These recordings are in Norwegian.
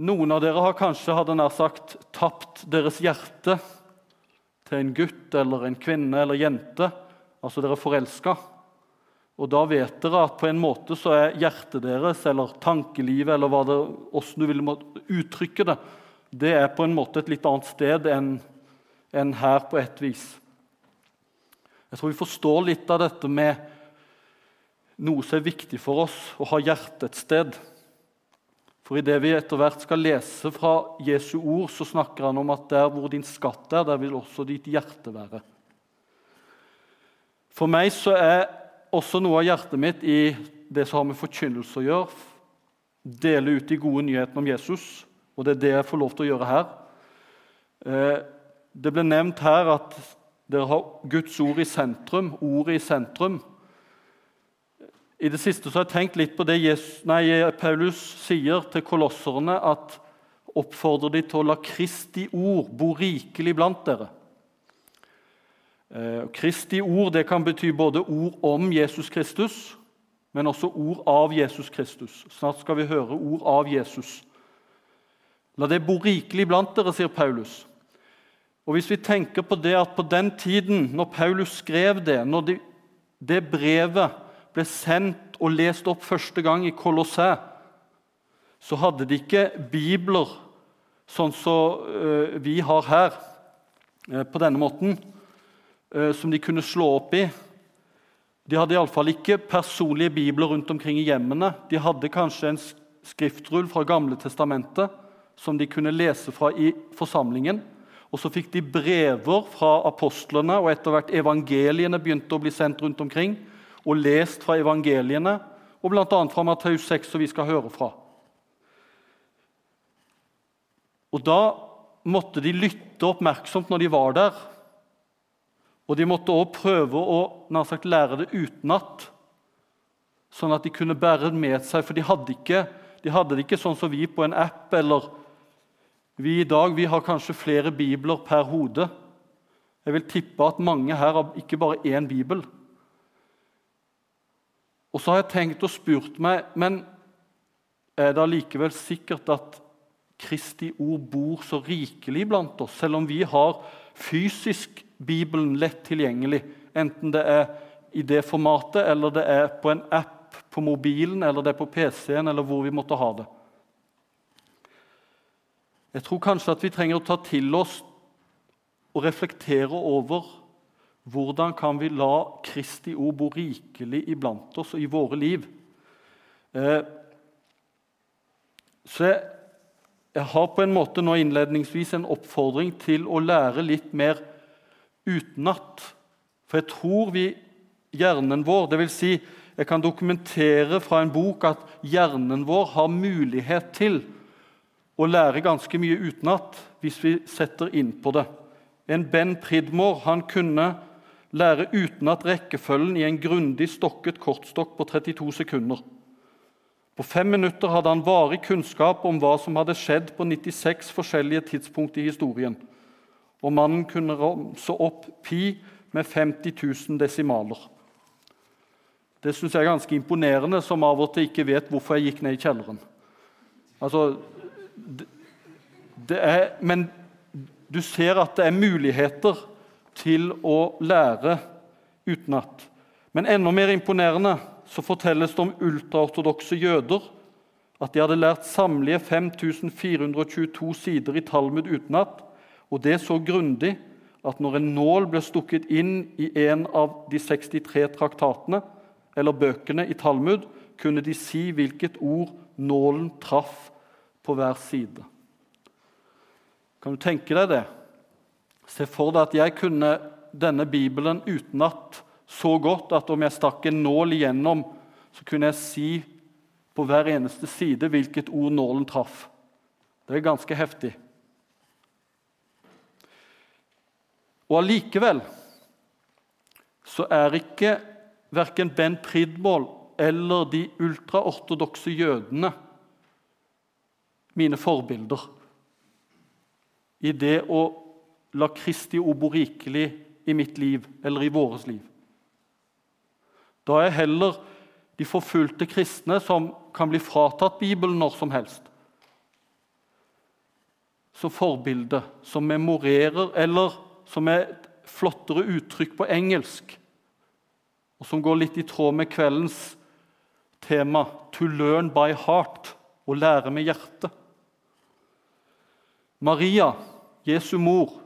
Noen av dere har kanskje hadde nær sagt, tapt deres hjerte til en gutt eller en kvinne eller jente. Altså dere er forelska. Og da vet dere at på en måte så er hjertet deres eller tankelivet eller hva hvordan du vil uttrykke det, det er på en måte et litt annet sted enn enn her på et vis. Jeg tror vi forstår litt av dette med noe som er viktig for oss, å ha hjertet et sted. For i det vi etter hvert skal lese fra Jesu ord, så snakker han om at der hvor din skatt er, der vil også ditt hjerte være. For meg så er også noe av hjertet mitt i det som har med forkynnelse å gjøre. Dele ut de gode nyhetene om Jesus, og det er det jeg får lov til å gjøre her. Eh, det ble nevnt her at dere har Guds ord i sentrum, ordet i sentrum. I det siste så har jeg tenkt litt på det Jesus, nei, Paulus sier til kolosserne, at oppfordrer de til å la Kristi ord bo rikelig blant dere. Eh, Kristi ord det kan bety både ord om Jesus Kristus, men også ord av Jesus Kristus. Snart skal vi høre ord av Jesus. La det bo rikelig blant dere, sier Paulus. Og Hvis vi tenker på det at på den tiden, når Paulus skrev det, når de, det brevet ble sendt og lest opp første gang i Kolossæ, så hadde de ikke bibler sånn som uh, vi har her, uh, på denne måten, uh, som de kunne slå opp i. De hadde iallfall ikke personlige bibler rundt omkring i hjemmene. De hadde kanskje en skriftrull fra Gamle testamentet som de kunne lese fra i forsamlingen. Og så fikk de brever fra apostlene, og etter hvert evangeliene begynte å bli sendt rundt omkring og lest fra evangeliene, og bl.a. fra Matteus 6, som vi skal høre fra. Og Da måtte de lytte oppmerksomt når de var der. Og de måtte også prøve å sagt, lære det utenat, sånn at de kunne bære det med seg. For de hadde, ikke, de hadde det ikke sånn som vi på en app. eller Vi i dag vi har kanskje flere bibler per hode. Jeg vil tippe at mange her har ikke bare én bibel. Og så har jeg tenkt og spurt meg men er det allikevel sikkert at Kristi ord bor så rikelig blant oss, selv om vi har fysisk Bibelen lett tilgjengelig, enten det er i det formatet, eller det er på en app på mobilen, eller det er på PC-en, eller hvor vi måtte ha det. Jeg tror kanskje at vi trenger å ta til oss og reflektere over hvordan kan vi la Kristi ord bo rikelig iblant oss og i våre liv? Eh, så jeg, jeg, har på en måte nå innledningsvis en oppfordring til å lære litt mer utenat. For jeg tror vi, hjernen vår vil si, Jeg kan dokumentere fra en bok at hjernen vår har mulighet til å lære ganske mye utenat hvis vi setter inn på det. En Ben Pridmore han kunne lære utenat rekkefølgen i en grundig stokket kortstokk på 32 sekunder. På fem minutter hadde han varig kunnskap om hva som hadde skjedd på 96 forskjellige tidspunkt i historien. Og mannen kunne ramse opp pi med 50 000 desimaler. Det syns jeg er ganske imponerende, som av og til ikke vet hvorfor jeg gikk ned i kjelleren. Altså, det, det er, men du ser at det er muligheter til å lære utenat. Men enda mer imponerende så fortelles det om ultraortodokse jøder at de hadde lært samlige 5422 sider i Talmud utenat, og det så grundig at når en nål ble stukket inn i en av de 63 traktatene eller bøkene i Talmud, kunne de si hvilket ord nålen traff på hver side. Kan du tenke deg det? Se for deg at jeg kunne denne Bibelen utenat så godt at om jeg stakk en nål igjennom, så kunne jeg si på hver eneste side hvilket ord nålen traff. Det er ganske heftig. Og allikevel så er ikke verken Ben Pridmål eller de ultraortodokse jødene mine forbilder i det å La Kristi ord bo rikelig i mitt liv eller i våres liv. Da er heller de forfulgte kristne som kan bli fratatt Bibelen når som helst. som forbilde, som memorerer, eller som er et flottere uttrykk på engelsk, og som går litt i tråd med kveldens tema 'to learn by heart' å lære med hjertet. Maria, Jesu mor,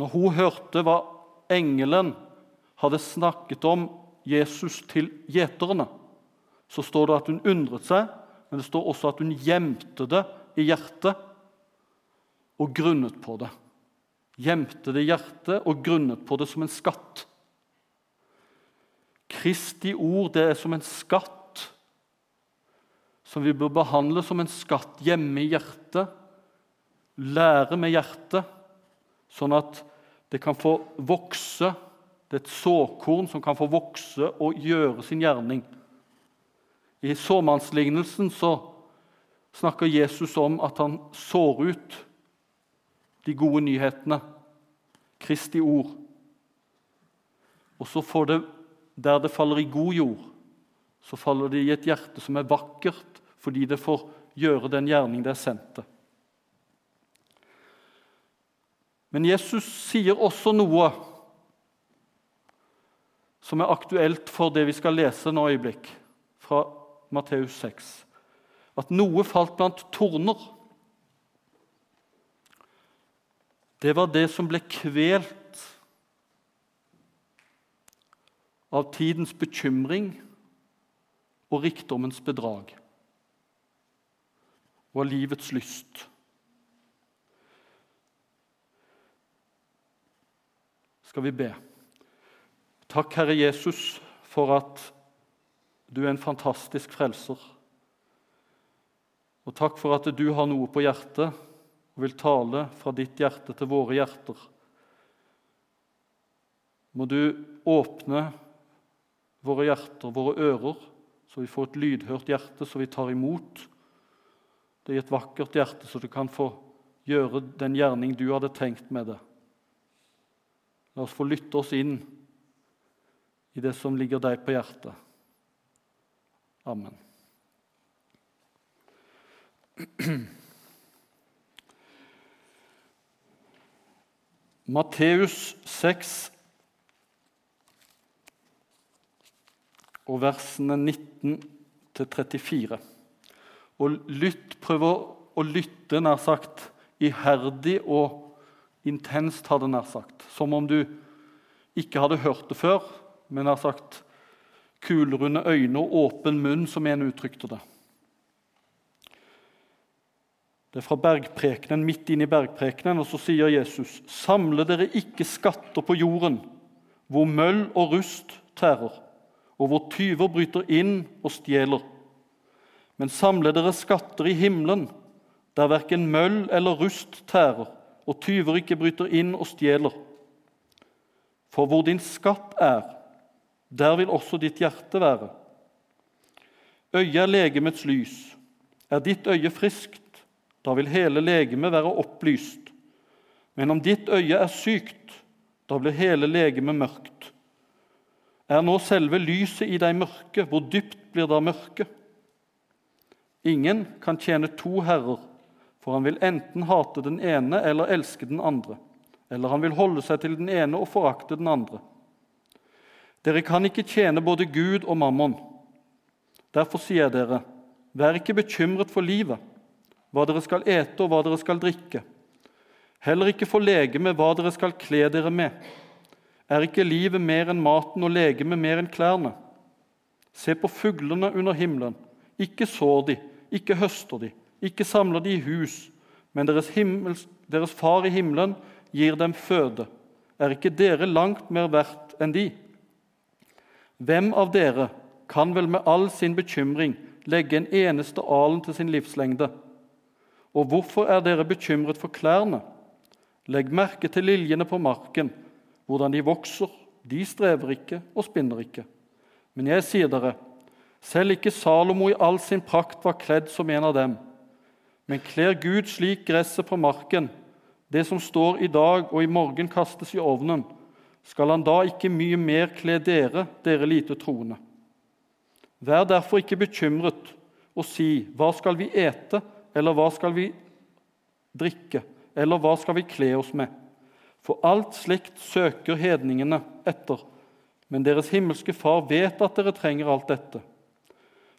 når hun hørte hva engelen hadde snakket om Jesus til gjeterne, så står det at hun undret seg, men det står også at hun gjemte det i hjertet og grunnet på det. Gjemte det i hjertet og grunnet på det som en skatt. Kristi ord det er som en skatt som vi bør behandle som en skatt hjemme i hjertet, lære med hjertet, sånn at det kan få vokse. Det er et såkorn som kan få vokse og gjøre sin gjerning. I såmannslignelsen så snakker Jesus om at han sår ut de gode nyhetene, Kristi ord. Og så får det, der det faller i god jord, så faller det i et hjerte som er vakkert, fordi det får gjøre den gjerning det er sendt til. Men Jesus sier også noe som er aktuelt for det vi skal lese nå i øyeblikk, fra Matteus 6. At noe falt blant torner. Det var det som ble kvelt av tidens bekymring og rikdommens bedrag og av livets lyst. Skal vi be. Takk, Herre Jesus, for at du er en fantastisk frelser. Og takk for at du har noe på hjertet og vil tale fra ditt hjerte til våre hjerter. Må du åpne våre hjerter, våre ører, så vi får et lydhørt hjerte, så vi tar imot det i et vakkert hjerte, så du kan få gjøre den gjerning du hadde tenkt med det. La oss få lytte oss inn i det som ligger deg på hjertet. Amen. Matteus 6 og versene 19 34. Og lytt, prøv å lytte nær sagt iherdig og intenst, hadde nær sagt. Som om du ikke hadde hørt det før, men nær sagt kulrunde øyne og åpen munn, som en uttrykte det. Det er fra bergprekenen, midt inn i bergprekenen, og så sier Jesus.: Samle dere ikke skatter på jorden, hvor møll og rust tærer, og hvor tyver bryter inn og stjeler men samle dere skatter i himmelen, der verken møll eller rust tærer, og tyver ikke bryter inn og stjeler. For hvor din skatt er, der vil også ditt hjerte være. Øyet er legemets lys. Er ditt øye friskt, da vil hele legemet være opplyst. Men om ditt øye er sykt, da blir hele legemet mørkt. Er nå selve lyset i deg mørke, hvor dypt blir da mørket? Ingen kan tjene to herrer, for han vil enten hate den ene eller elske den andre. Eller han vil holde seg til den ene og forakte den andre. Dere kan ikke tjene både Gud og mammon. Derfor sier dere, vær ikke bekymret for livet, hva dere skal ete og hva dere skal drikke. Heller ikke for legemet hva dere skal kle dere med. Er ikke livet mer enn maten og legemet mer enn klærne? Se på fuglene under himmelen. Ikke sår de, ikke høster de, ikke samler de i hus, men deres, himmels, deres far i himmelen gir dem føde. Er ikke dere langt mer verdt enn de? Hvem av dere kan vel med all sin bekymring legge en eneste alen til sin livslengde? Og hvorfor er dere bekymret for klærne? Legg merke til liljene på marken, hvordan de vokser. De strever ikke og spinner ikke. Men jeg sier dere, selv ikke Salomo i all sin prakt var kledd som en av dem. Men kler Gud slik gresset på marken, det som står i dag og i morgen kastes i ovnen, skal han da ikke mye mer kle dere, dere lite troende? Vær derfor ikke bekymret og si, hva skal vi ete, eller hva skal vi drikke? Eller hva skal vi kle oss med? For alt slikt søker hedningene etter, men deres himmelske Far vet at dere trenger alt dette.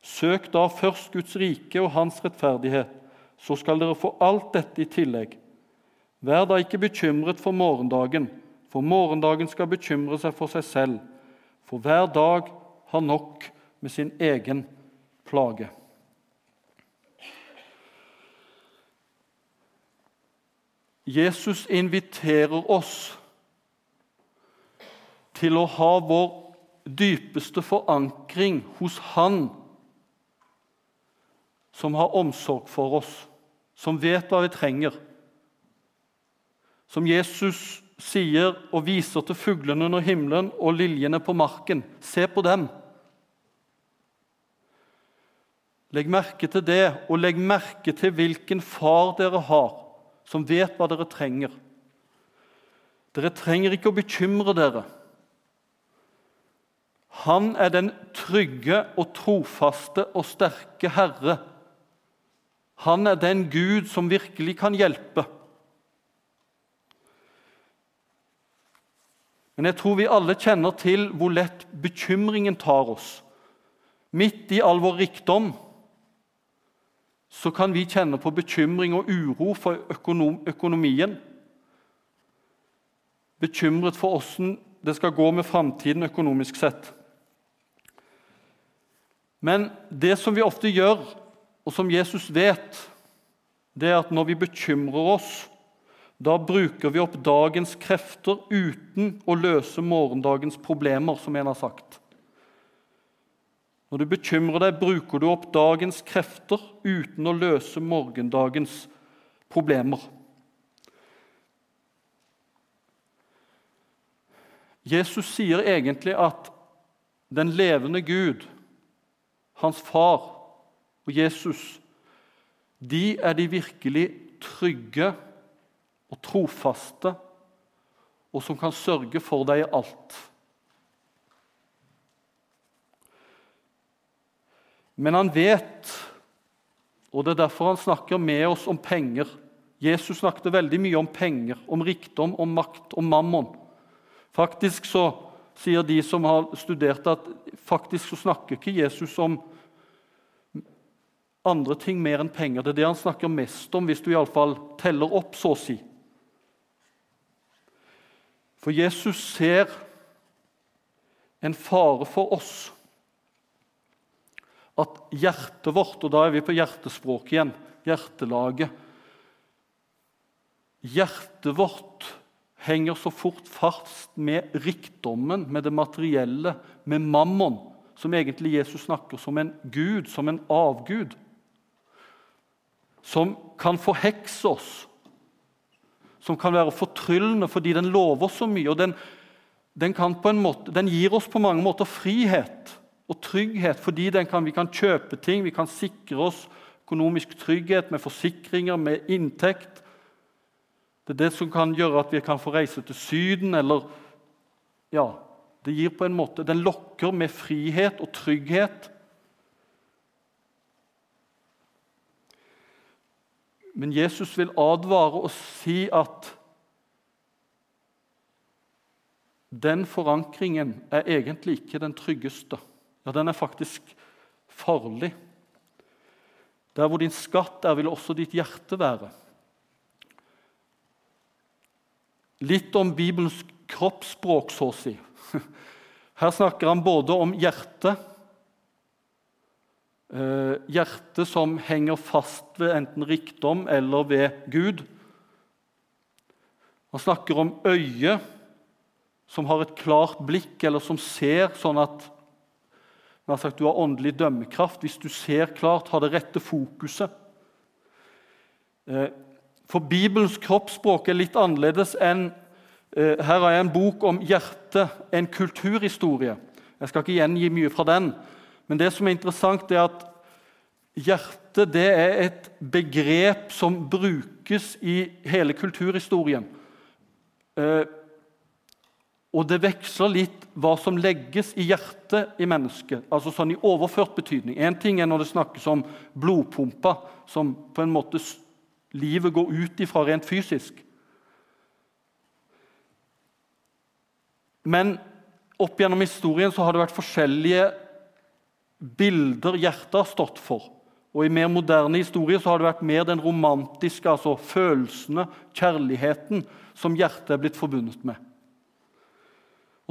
Søk da først Guds rike og Hans rettferdighet, så skal dere få alt dette i tillegg. Vær da ikke bekymret for morgendagen, for morgendagen skal bekymre seg for seg selv. For hver dag har nok med sin egen plage. Jesus inviterer oss til å ha vår dypeste forankring hos Han som har omsorg for oss, som vet hva vi trenger. Som Jesus sier og viser til fuglene under himmelen og liljene på marken. Se på dem. Legg merke til det, og legg merke til hvilken far dere har, som vet hva dere trenger. Dere trenger ikke å bekymre dere. Han er den trygge og trofaste og sterke Herre. Han er den Gud som virkelig kan hjelpe. Men jeg tror vi alle kjenner til hvor lett bekymringen tar oss. Midt i all vår rikdom så kan vi kjenne på bekymring og uro for økonom økonomien. Bekymret for åssen det skal gå med framtiden økonomisk sett. Men det som vi ofte gjør, og som Jesus vet, det er at når vi bekymrer oss, da bruker vi opp dagens krefter uten å løse morgendagens problemer, som en har sagt. Når du bekymrer deg, bruker du opp dagens krefter uten å løse morgendagens problemer. Jesus sier egentlig at den levende Gud, hans far og Jesus, de er de virkelig trygge og trofaste, og som kan sørge for deg i alt. Men han vet, og det er derfor han snakker med oss om penger. Jesus snakket veldig mye om penger, om rikdom, om makt, om mammon. Faktisk så sier de som har studert at faktisk så snakker ikke Jesus om andre ting mer enn penger. Det er det han snakker mest om, hvis du iallfall teller opp, så å si. For Jesus ser en fare for oss at hjertet vårt Og da er vi på hjertespråket igjen. Hjertelaget. Hjertet vårt henger så fort fast med rikdommen, med det materielle, med mammon, som egentlig Jesus snakker som en gud, som en avgud. Som kan forhekse oss, som kan være fortryllende fordi den lover så mye. og den, den, måte, den gir oss på mange måter frihet og trygghet fordi kan, vi kan kjøpe ting, vi kan sikre oss økonomisk trygghet med forsikringer, med inntekt. Det er det som kan gjøre at vi kan få reise til Syden, eller Ja, det gir på en måte Den lokker med frihet og trygghet. Men Jesus vil advare og si at den forankringen er egentlig ikke den tryggeste ja, den er faktisk farlig. Der hvor din skatt er, vil også ditt hjerte være. Litt om Bibelens kroppsspråk, så å si. Her snakker han både om hjertet Hjertet som henger fast ved enten rikdom eller ved Gud. Han snakker om øyet som har et klart blikk, eller som ser sånn at han har sagt du har åndelig dømmekraft hvis du ser klart, har det rette fokuset. Eh, for Bibelens kroppsspråk er litt annerledes enn eh, Her har jeg en bok om hjertet, en kulturhistorie. Jeg skal ikke gjengi mye fra den, men det som er interessant, er at hjerte det er et begrep som brukes i hele kulturhistorien. Eh, og det veksler litt hva som legges i hjertet i mennesket, altså sånn i overført betydning. Én ting er når det snakkes om blodpumpa, som på en måte livet går ut ifra rent fysisk. Men opp gjennom historien så har det vært forskjellige bilder hjertet har stått for. Og I mer moderne historie så har det vært mer den romantiske, altså følelsene, kjærligheten, som hjertet er blitt forbundet med.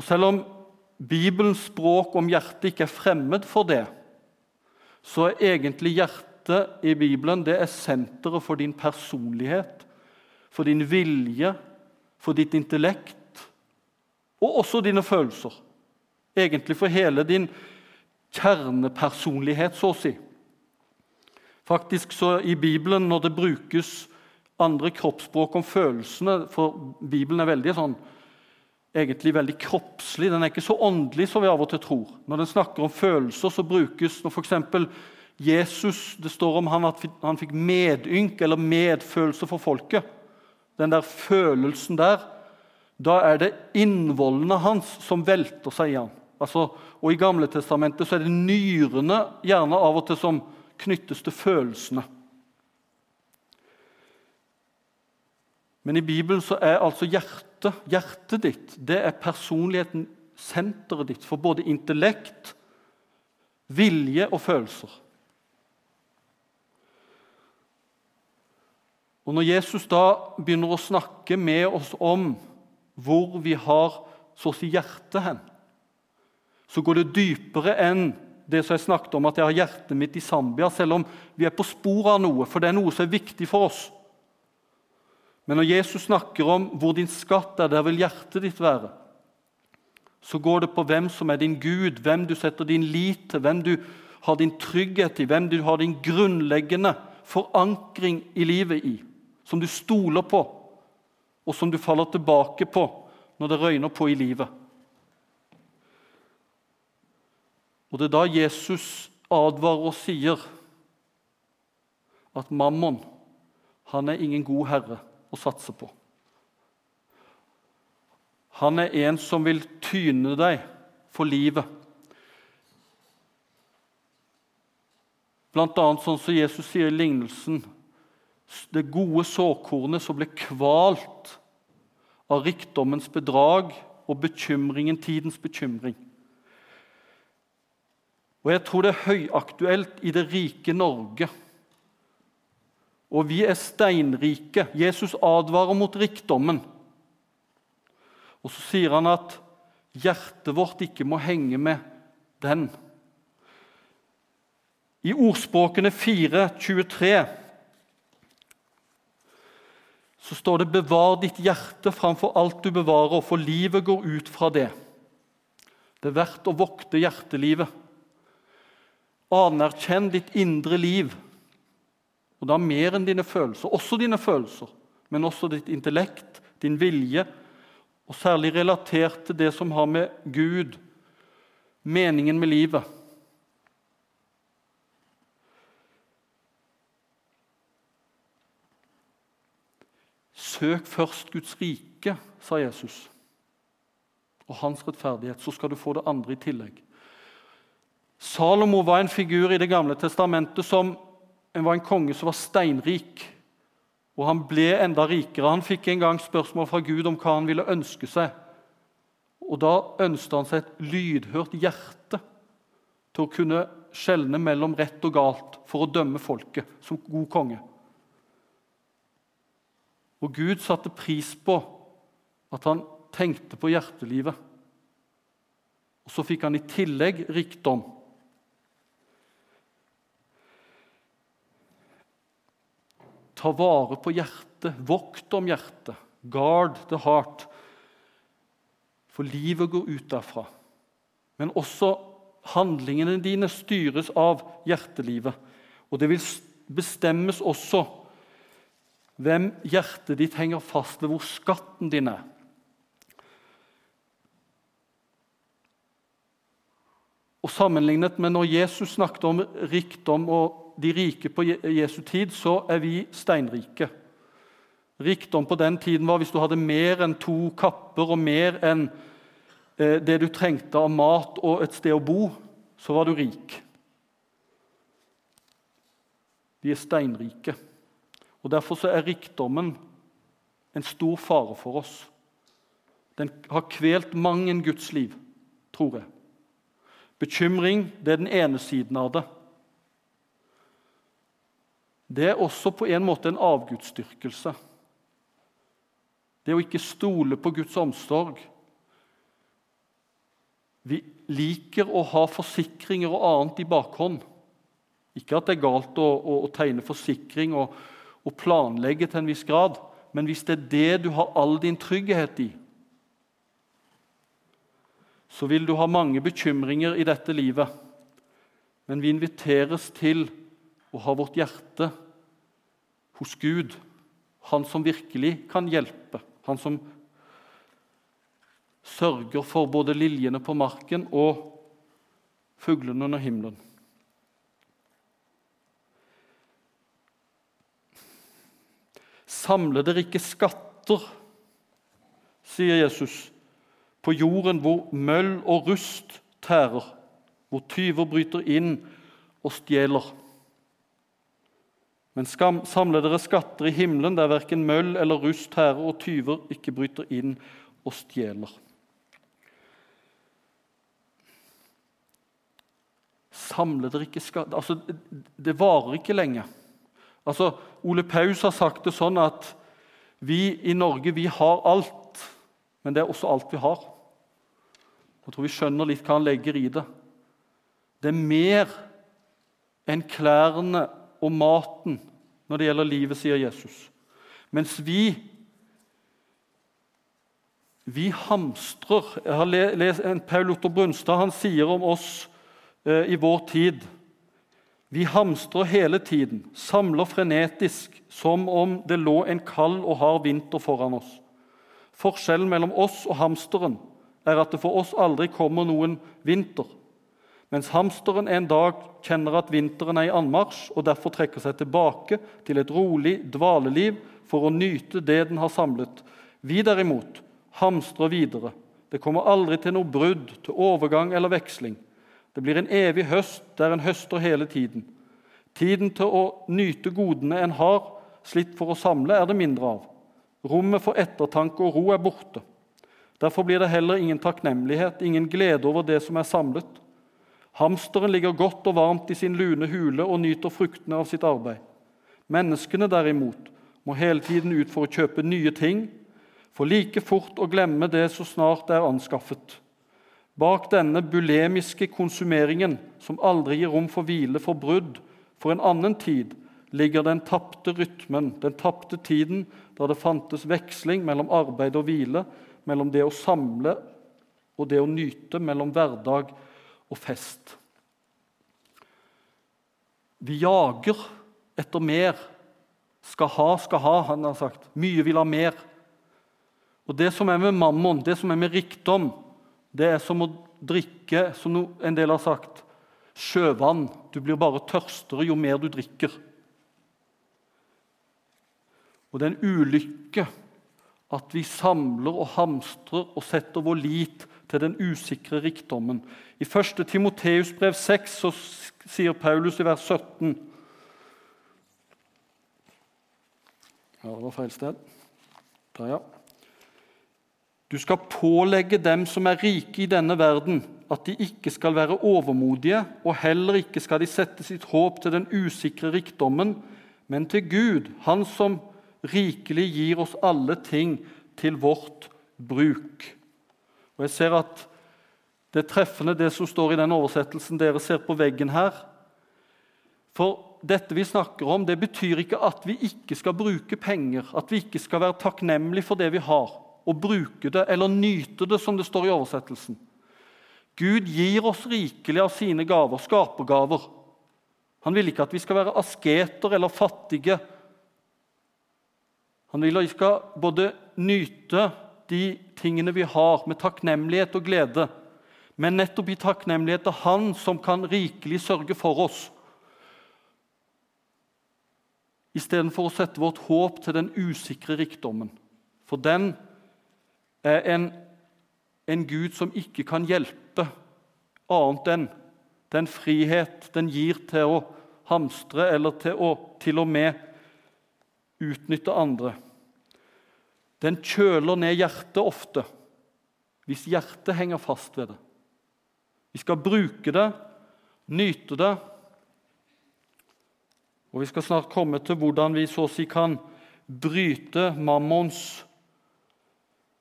Og Selv om Bibelens språk om hjertet ikke er fremmed for det, så er egentlig hjertet i Bibelen det er senteret for din personlighet, for din vilje, for ditt intellekt og også dine følelser. Egentlig for hele din kjernepersonlighet, så å si. Faktisk så I Bibelen, når det brukes andre kroppsspråk om følelsene For Bibelen er veldig sånn, egentlig veldig kroppslig. Den er ikke så åndelig som vi av og til tror. Når den snakker om følelser, så brukes når f.eks. Jesus Det står om han at han fikk medynk eller medfølelse for folket. Den der følelsen der da er det innvollene hans som velter seg i han. Altså, og I Gamle Testamentet så er det nyrene gjerne av og til som knyttes til følelsene. Men i Bibelen så er altså hjertet, hjertet ditt det er personligheten, senteret ditt, for både intellekt, vilje og følelser. Og Når Jesus da begynner å snakke med oss om hvor vi har så å si hjertet hen, så går det dypere enn det som jeg snakket om at jeg har hjertet mitt i Zambia, selv om vi er på sporet av noe, for det er noe som er viktig for oss. Men når Jesus snakker om hvor din skatt er, der vil hjertet ditt være, så går det på hvem som er din Gud, hvem du setter din lit til, hvem du har din trygghet i, hvem du har din grunnleggende forankring i livet i, som du stoler på og som du faller tilbake på når det røyner på i livet. Og Det er da Jesus advarer og sier at mammon han er ingen god herre å satse på. Han er en som vil tyne deg for livet. Blant annet sånn som Jesus sier i lignelsen det gode såkornet som ble kvalt av rikdommens bedrag og bekymringen, tidens bekymring. Og Jeg tror det er høyaktuelt i det rike Norge. Og vi er steinrike. Jesus advarer mot rikdommen. Og så sier han at hjertet vårt ikke må henge med den. I ordspråkene 4, 23 så står det 'bevar ditt hjerte framfor alt du bevarer', for livet går ut fra det. Det er verdt å vokte hjertelivet. Anerkjenn ditt indre liv, og da mer enn dine følelser. Også dine følelser, men også ditt intellekt, din vilje, og særlig relatert til det som har med Gud, meningen med livet Søk først Guds rike, sa Jesus, og hans rettferdighet, så skal du få det andre i tillegg. Salomo var en figur i Det gamle testamentet som var en konge som var steinrik. Og han ble enda rikere. Han fikk en gang spørsmål fra Gud om hva han ville ønske seg. Og Da ønsket han seg et lydhørt hjerte til å kunne skjelne mellom rett og galt for å dømme folket som god konge. Og Gud satte pris på at han tenkte på hjertelivet. Og så fikk han i tillegg rikdom. Ta vare på hjertet, vokt om hjertet. Guard the heart. For livet går ut derfra. Men også handlingene dine styres av hjertelivet. Og det vil bestemmes også hvem hjertet ditt henger fast ved, hvor skatten din er. Og Sammenlignet med når Jesus snakket om rikdom og de rike på Jesu tid, så er vi steinrike. Rikdom på den tiden var hvis du hadde mer enn to kapper og mer enn eh, det du trengte av mat og et sted å bo, så var du rik. Vi er steinrike. Og Derfor er rikdommen en stor fare for oss. Den har kvelt mang en Guds liv, tror jeg. Bekymring det er den ene siden av det. Det er også på en måte en avgudsdyrkelse. Det å ikke stole på Guds omsorg. Vi liker å ha forsikringer og annet i bakhånd. Ikke at det er galt å, å, å tegne forsikring og, og, planlegge til en viss grad, men hvis det er det du har all din trygghet i, så vil du ha mange bekymringer i dette livet. Men vi inviteres til å ha vårt hjerte hos Gud, Han som virkelig kan hjelpe, Han som sørger for både liljene på marken og fuglene under himmelen. Samle dere ikke skatter, sier Jesus, på jorden hvor møll og rust tærer, hvor tyver bryter inn og stjeler. Men skam, samle dere skatter i himmelen, der verken møll eller rust tærer og tyver ikke bryter inn og stjeler. Samle dere ikke skatter Altså, det varer ikke lenge. Altså, Ole Paus har sagt det sånn at vi i Norge vi har alt, men det er også alt vi har. Jeg tror vi skjønner litt hva han legger i det. Det er mer enn klærne og maten når det gjelder livet, sier Jesus. Mens vi vi hamstrer. Jeg har lest en Paul Otto Brunstad han sier om oss eh, i vår tid Vi hamstrer hele tiden, samler frenetisk, som om det lå en kald og hard vinter foran oss. Forskjellen mellom oss og hamsteren er at det for oss aldri kommer noen vinter. Mens hamsteren en dag kjenner at vinteren er i anmarsj og derfor trekker seg tilbake til et rolig dvaleliv for å nyte det den har samlet. Vi derimot hamstrer videre. Det kommer aldri til noe brudd, til overgang eller veksling. Det blir en evig høst der en høster hele tiden. Tiden til å nyte godene en har slitt for å samle, er det mindre av. Rommet for ettertanke og ro er borte. Derfor blir det heller ingen takknemlighet, ingen glede over det som er samlet. Hamsteren ligger godt og varmt i sin lune hule og nyter fruktene av sitt arbeid. Menneskene derimot må hele tiden ut for å kjøpe nye ting, for like fort å glemme det så snart det er anskaffet. Bak denne bulemiske konsumeringen, som aldri gir rom for hvile for brudd for en annen tid, ligger den tapte rytmen, den tapte tiden da det fantes veksling mellom arbeid og hvile, mellom det å samle og det å nyte, mellom hverdag og og fest. Vi jager etter mer. Skal ha, skal ha, han har sagt. Mye vil ha mer. Og Det som er med mammon, det som er med rikdom, det er som å drikke, som en del har sagt, sjøvann. Du blir bare tørstere jo mer du drikker. Og det er en ulykke at vi samler og hamstrer og setter vår lit til den usikre rikdommen. I 1. Timoteus brev 6 så sier Paulus i vers 17 Ja, det var feil sted. Der, ja. Du skal pålegge dem som er rike i denne verden, at de ikke skal være overmodige, og heller ikke skal de sette sitt håp til den usikre rikdommen, men til Gud, Han som rikelig gir oss alle ting til vårt bruk. Og jeg ser at Det er treffende, det som står i den oversettelsen dere ser på veggen her. For dette vi snakker om, det betyr ikke at vi ikke skal bruke penger, at vi ikke skal være takknemlige for det vi har, og bruke det eller nyte det, som det står i oversettelsen. Gud gir oss rikelig av sine gaver, skapergaver. Han vil ikke at vi skal være asketer eller fattige. Han vil at vi skal både nyte de tingene vi har, med takknemlighet og glede. Men nettopp i takknemlighet til Han som kan rikelig sørge for oss. Istedenfor å sette vårt håp til den usikre rikdommen. For den er en, en Gud som ikke kan hjelpe annet enn den frihet den gir til å hamstre, eller til å til og med utnytte andre, den kjøler ned hjertet ofte hvis hjertet henger fast ved det. Vi skal bruke det, nyte det, og vi skal snart komme til hvordan vi så å si kan bryte mammons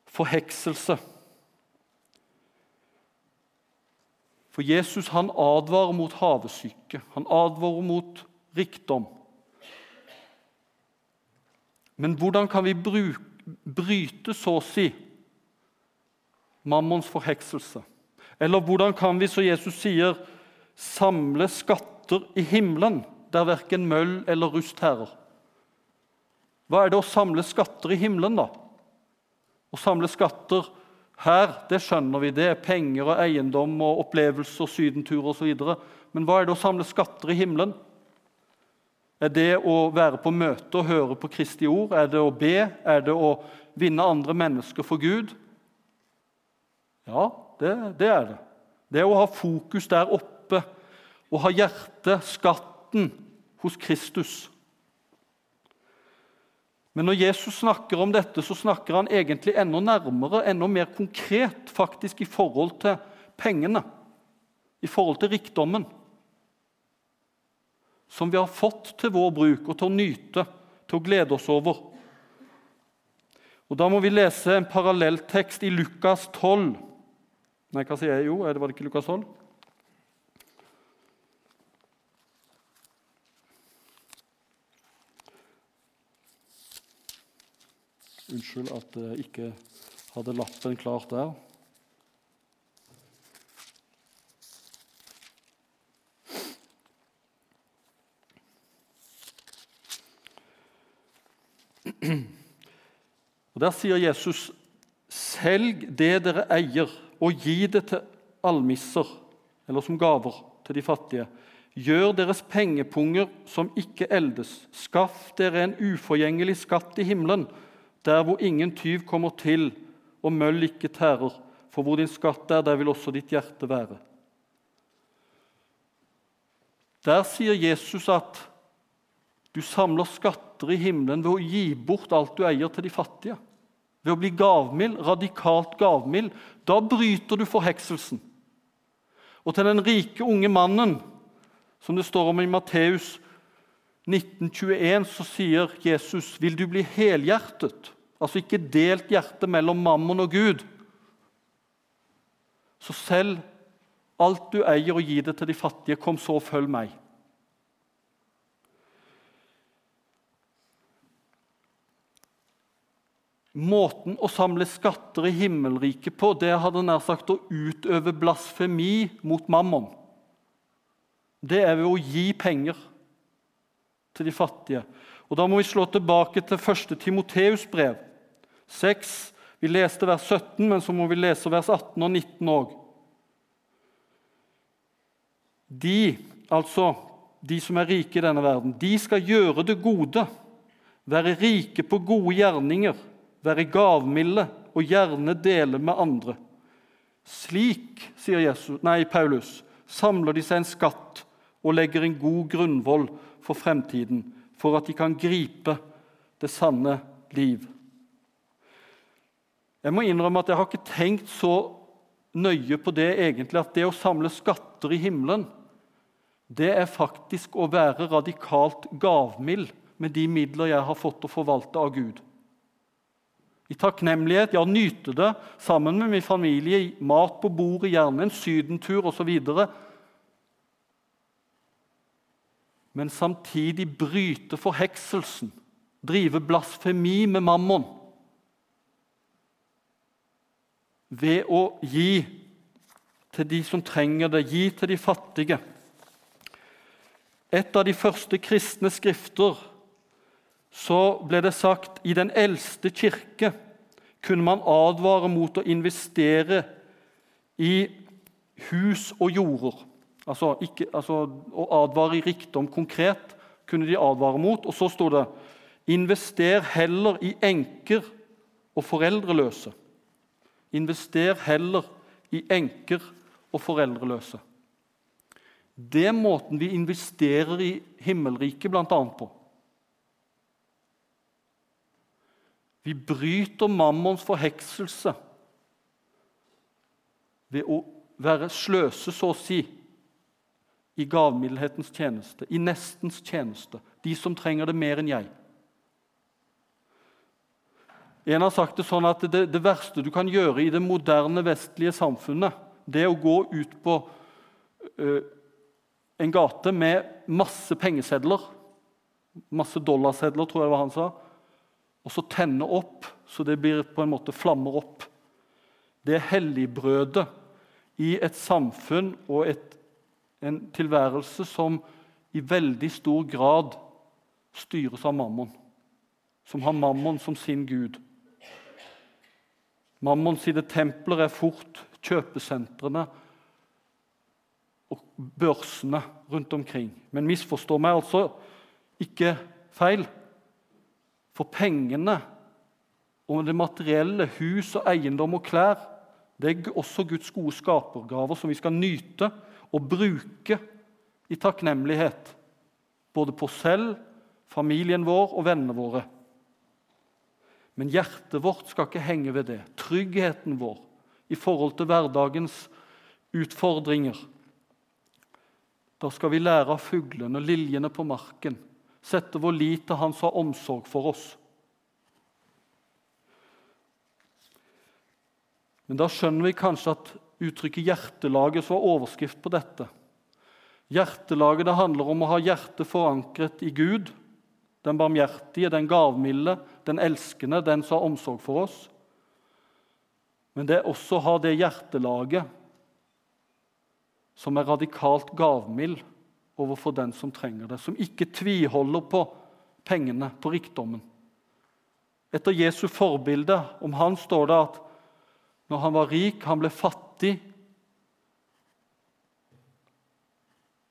forhekselse. For Jesus han advarer mot havesyke, han advarer mot rikdom. Men hvordan kan vi bryte, så å si, mammons forhekselse? Eller hvordan kan vi, så Jesus sier, samle skatter i himmelen, der verken møll eller rust herrer? Hva er det å samle skatter i himmelen, da? Å samle skatter her, det skjønner vi, det er penger og eiendom og opplevelser, sydenturer osv. Men hva er det å samle skatter i himmelen? Er det å være på møte og høre på Kristi ord? Er det å be? Er det å vinne andre mennesker for Gud? Ja, det, det er det. Det er å ha fokus der oppe og ha hjertet, skatten, hos Kristus. Men når Jesus snakker om dette, så snakker han egentlig enda nærmere, enda mer konkret faktisk i forhold til pengene, i forhold til rikdommen som vi har fått til vår bruk og til å nyte, til å glede oss over. Og Da må vi lese en parallelltekst i Lukas 12. Nei, hva sier jeg? Jo, var det ikke Lukas 12? Unnskyld at jeg ikke hadde lappen klart der. Og Der sier Jesus.: Selg det dere eier, og gi det til almisser, eller som gaver til de fattige. Gjør deres pengepunger som ikke eldes. Skaff dere en uforgjengelig skatt i himmelen, der hvor ingen tyv kommer til og møll ikke tærer. For hvor din skatt er, der vil også ditt hjerte være. Der sier Jesus at du samler skatter i himmelen ved å gi bort alt du eier, til de fattige. Ved å bli gavmild, radikalt gavmild. Da bryter du forhekselsen. Og til den rike unge mannen, som det står om i Matteus 1921, så sier Jesus, 'Vil du bli helhjertet?' Altså ikke delt hjerte mellom mammon og Gud. Så selv alt du eier, og gi det til de fattige. Kom så og følg meg. Måten å samle skatter i himmelriket på det hadde nær sagt å utøve blasfemi mot mammon. Det er ved å gi penger til de fattige. Og Da må vi slå tilbake til 1. Timoteus brev 6. Vi leste vers 17, men så må vi lese vers 18 og 19 òg. De, altså de som er rike i denne verden, de skal gjøre det gode, være rike på gode gjerninger være gavmilde og gjerne dele med andre. Slik, sier Jesus, nei, Paulus, samler de seg en skatt og legger en god grunnvoll for fremtiden, for at de kan gripe det sanne liv. Jeg må innrømme at jeg har ikke tenkt så nøye på det egentlig, at det å samle skatter i himmelen, det er faktisk å være radikalt gavmild med de midler jeg har fått å forvalte av Gud. I takknemlighet, ja, nyte det sammen med min familie, mat på bordet, gjerne en sydentur osv. Men samtidig bryte forhekselsen, drive blasfemi med mammon. Ved å gi til de som trenger det, gi til de fattige. Et av de første kristne skrifter så ble det sagt i den eldste kirke kunne man advare mot å investere i hus og jorder. Altså, ikke, altså Å advare i rikdom konkret kunne de advare mot. Og så sto det invester heller i enker og foreldreløse. Invester heller i enker og foreldreløse. Det er måten vi investerer i himmelriket bl.a. på. Vi bryter mammons forhekselse ved å være sløse, så å si, i gavmildhetens tjeneste, i nestens tjeneste, de som trenger det mer enn jeg. En har sagt det sånn at det, det, verste du kan gjøre i det moderne, vestlige samfunnet, det er å gå ut på uh, en gate med masse pengesedler, masse dollarsedler, tror jeg det var han sa, og så tenne opp så det blir på en måte flammer opp. Det er helligbrødet i et samfunn og et, en tilværelse som i veldig stor grad styres av mammon, som har mammon som sin gud. Mammon sine templer er fort kjøpesentrene og børsene rundt omkring. Men misforstå meg altså ikke feil. For pengene og det materielle, hus og eiendom og klær, det er også Guds gode skapergaver som vi skal nyte og bruke i takknemlighet. Både på selv, familien vår og vennene våre. Men hjertet vårt skal ikke henge ved det. Tryggheten vår i forhold til hverdagens utfordringer. Da skal vi lære av fuglene og liljene på marken, sette vår lit til Han som har omsorg for oss. Men da skjønner vi kanskje at uttrykket 'hjertelaget' var overskrift på dette. Hjertelaget det handler om å ha hjertet forankret i Gud, den barmhjertige, den gavmilde, den elskende, den som har omsorg for oss. Men det er også å ha det hjertelaget som er radikalt gavmild overfor den som trenger det, som ikke tviholder på pengene, på rikdommen. Etter Jesu forbilde om han står det at når han var rik, han ble fattig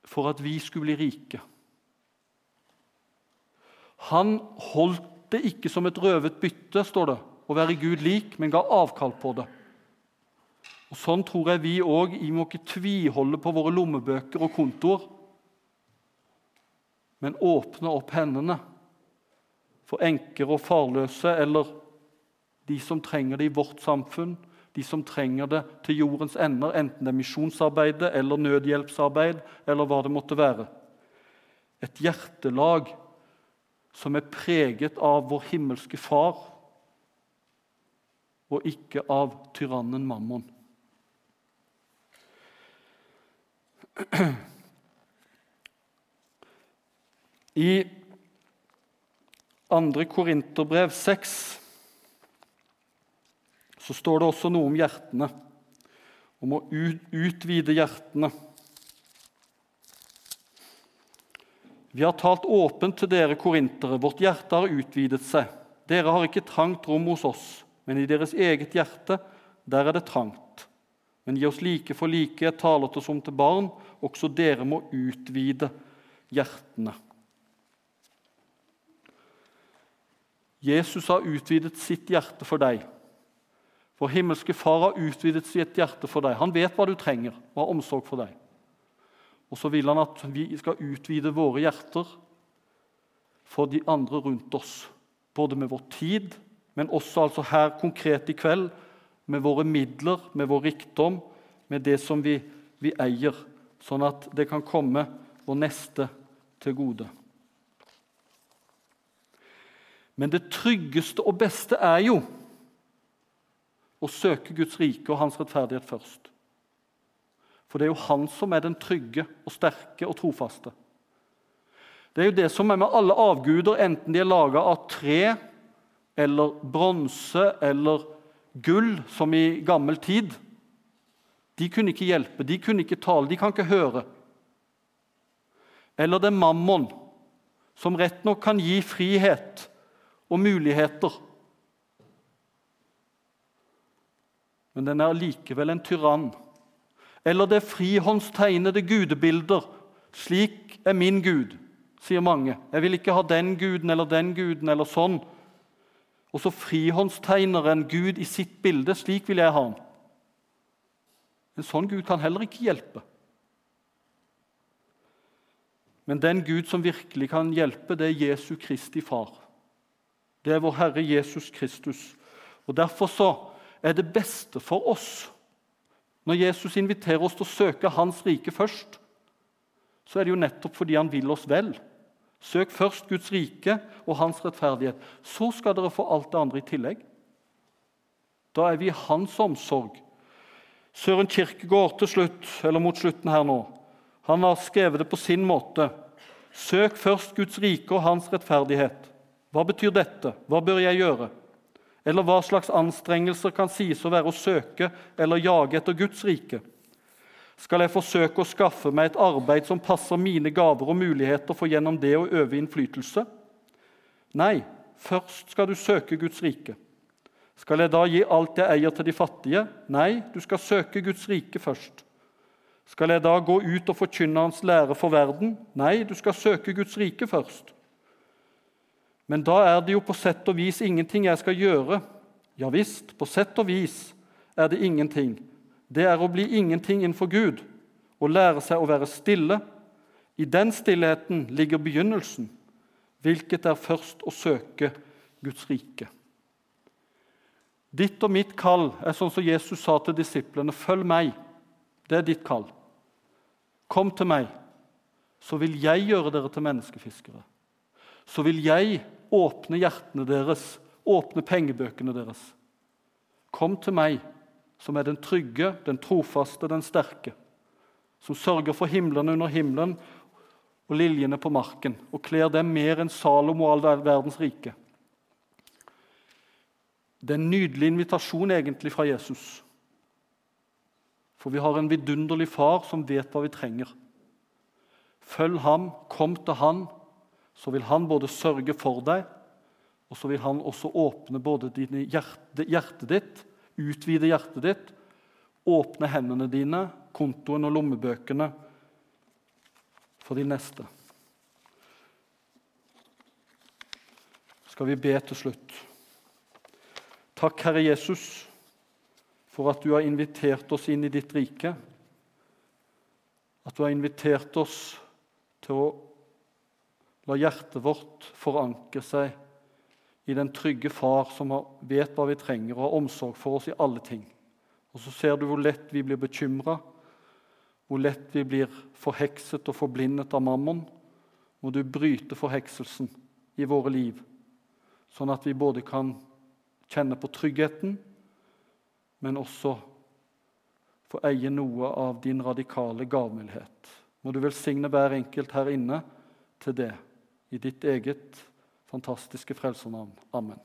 for at vi skulle bli rike. Han holdt det ikke som et røvet bytte, står det, å være Gud lik, men ga avkall på det. Og Sånn tror jeg vi òg. Vi må ikke tviholde på våre lommebøker og kontoer, men åpne opp hendene for enker og farløse eller de som trenger det i vårt samfunn, de som trenger det til jordens ender, enten det er misjonsarbeidet eller nødhjelpsarbeid eller hva det måtte være. Et hjertelag som er preget av vår himmelske Far, og ikke av tyrannen Mammon. I 2. Korinterbrev 6 så står det også noe om hjertene, om å utvide hjertene. Vi har talt åpent til dere korintere. Vårt hjerte har utvidet seg. Dere har ikke trangt rom hos oss, men i deres eget hjerte, der er det trangt. Men gi oss like for like, jeg taler til som til barn. Også dere må utvide hjertene. Jesus har utvidet sitt hjerte for deg. Vår himmelske Far har utvidet sitt hjerte for deg. Han vet hva du trenger og har omsorg for deg. Og så vil han at vi skal utvide våre hjerter for de andre rundt oss. Både med vår tid, men også altså her konkret i kveld med våre midler, med vår rikdom, med det som vi, vi eier, sånn at det kan komme vår neste til gode. Men det tryggeste og beste er jo å søke Guds rike og hans rettferdighet først. For det er jo han som er den trygge og sterke og trofaste. Det er jo det som er med alle avguder, enten de er laga av tre eller bronse eller gull, som i gammel tid. De kunne ikke hjelpe, de kunne ikke tale, de kan ikke høre. Eller det er mammon, som rett nok kan gi frihet og muligheter. Men den er allikevel en tyrann eller det frihåndstegnede gudebilder. Slik er min Gud, sier mange. Jeg vil ikke ha den guden eller den guden eller sånn. Og så frihåndstegner en Gud i sitt bilde. Slik vil jeg ha han. En sånn Gud kan heller ikke hjelpe. Men den Gud som virkelig kan hjelpe, det er Jesu Kristi far. Det er vår Herre Jesus Kristus. Og Derfor så er det beste for oss når Jesus inviterer oss til å søke Hans rike først, så er det jo nettopp fordi Han vil oss vel. Søk først Guds rike og Hans rettferdighet. Så skal dere få alt det andre i tillegg. Da er vi i Hans omsorg. Søren Kirkegård til slutt, eller mot slutten her nå, han har skrevet det på sin måte. Søk først Guds rike og Hans rettferdighet. Hva betyr dette? Hva bør jeg gjøre? Eller hva slags anstrengelser kan sies å være å søke eller jage etter Guds rike? Skal jeg forsøke å skaffe meg et arbeid som passer mine gaver og muligheter, for gjennom det å øve innflytelse? Nei, først skal du søke Guds rike. Skal jeg da gi alt jeg eier, til de fattige? Nei, du skal søke Guds rike først. Skal jeg da gå ut og forkynne Hans lære for verden? Nei, du skal søke Guds rike først. Men da er det jo på sett og vis ingenting jeg skal gjøre. Ja visst, på sett og vis er det ingenting det er å bli ingenting innenfor Gud og lære seg å være stille. I den stillheten ligger begynnelsen, hvilket er først å søke Guds rike. Ditt og mitt kall er sånn som Jesus sa til disiplene.: Følg meg. Det er ditt kall. Kom til meg, så vil jeg gjøre dere til menneskefiskere. Så vil jeg åpne hjertene deres, åpne pengebøkene deres. Kom til meg som er den trygge, den trofaste, den sterke. Som sørger for himlene under himmelen og liljene på marken, og kler dem mer enn Salomo og all verdens rike. Det er en nydelig invitasjon egentlig fra Jesus. For vi har en vidunderlig far som vet hva vi trenger. Følg ham, kom til han, så vil han både sørge for deg, og så vil han også åpne både hjerte, hjertet ditt utvide hjertet ditt, åpne hendene dine, kontoen og lommebøkene for de neste. Skal vi be til slutt. Takk, Herre Jesus, for at du har invitert oss inn i ditt rike. At du har invitert oss til å la hjertet vårt forankre seg i den trygge far som vet hva vi trenger, og har omsorg for oss i alle ting. Og så ser du hvor lett vi blir bekymra, hvor lett vi blir forhekset og forblindet av mammon. Må du bryte forhekselsen i våre liv, sånn at vi både kan kjenne på tryggheten, men også få eie noe av din radikale gavmildhet. Må du velsigne hver enkelt her inne til det, i ditt eget fantastiske frelsernavn. Amen.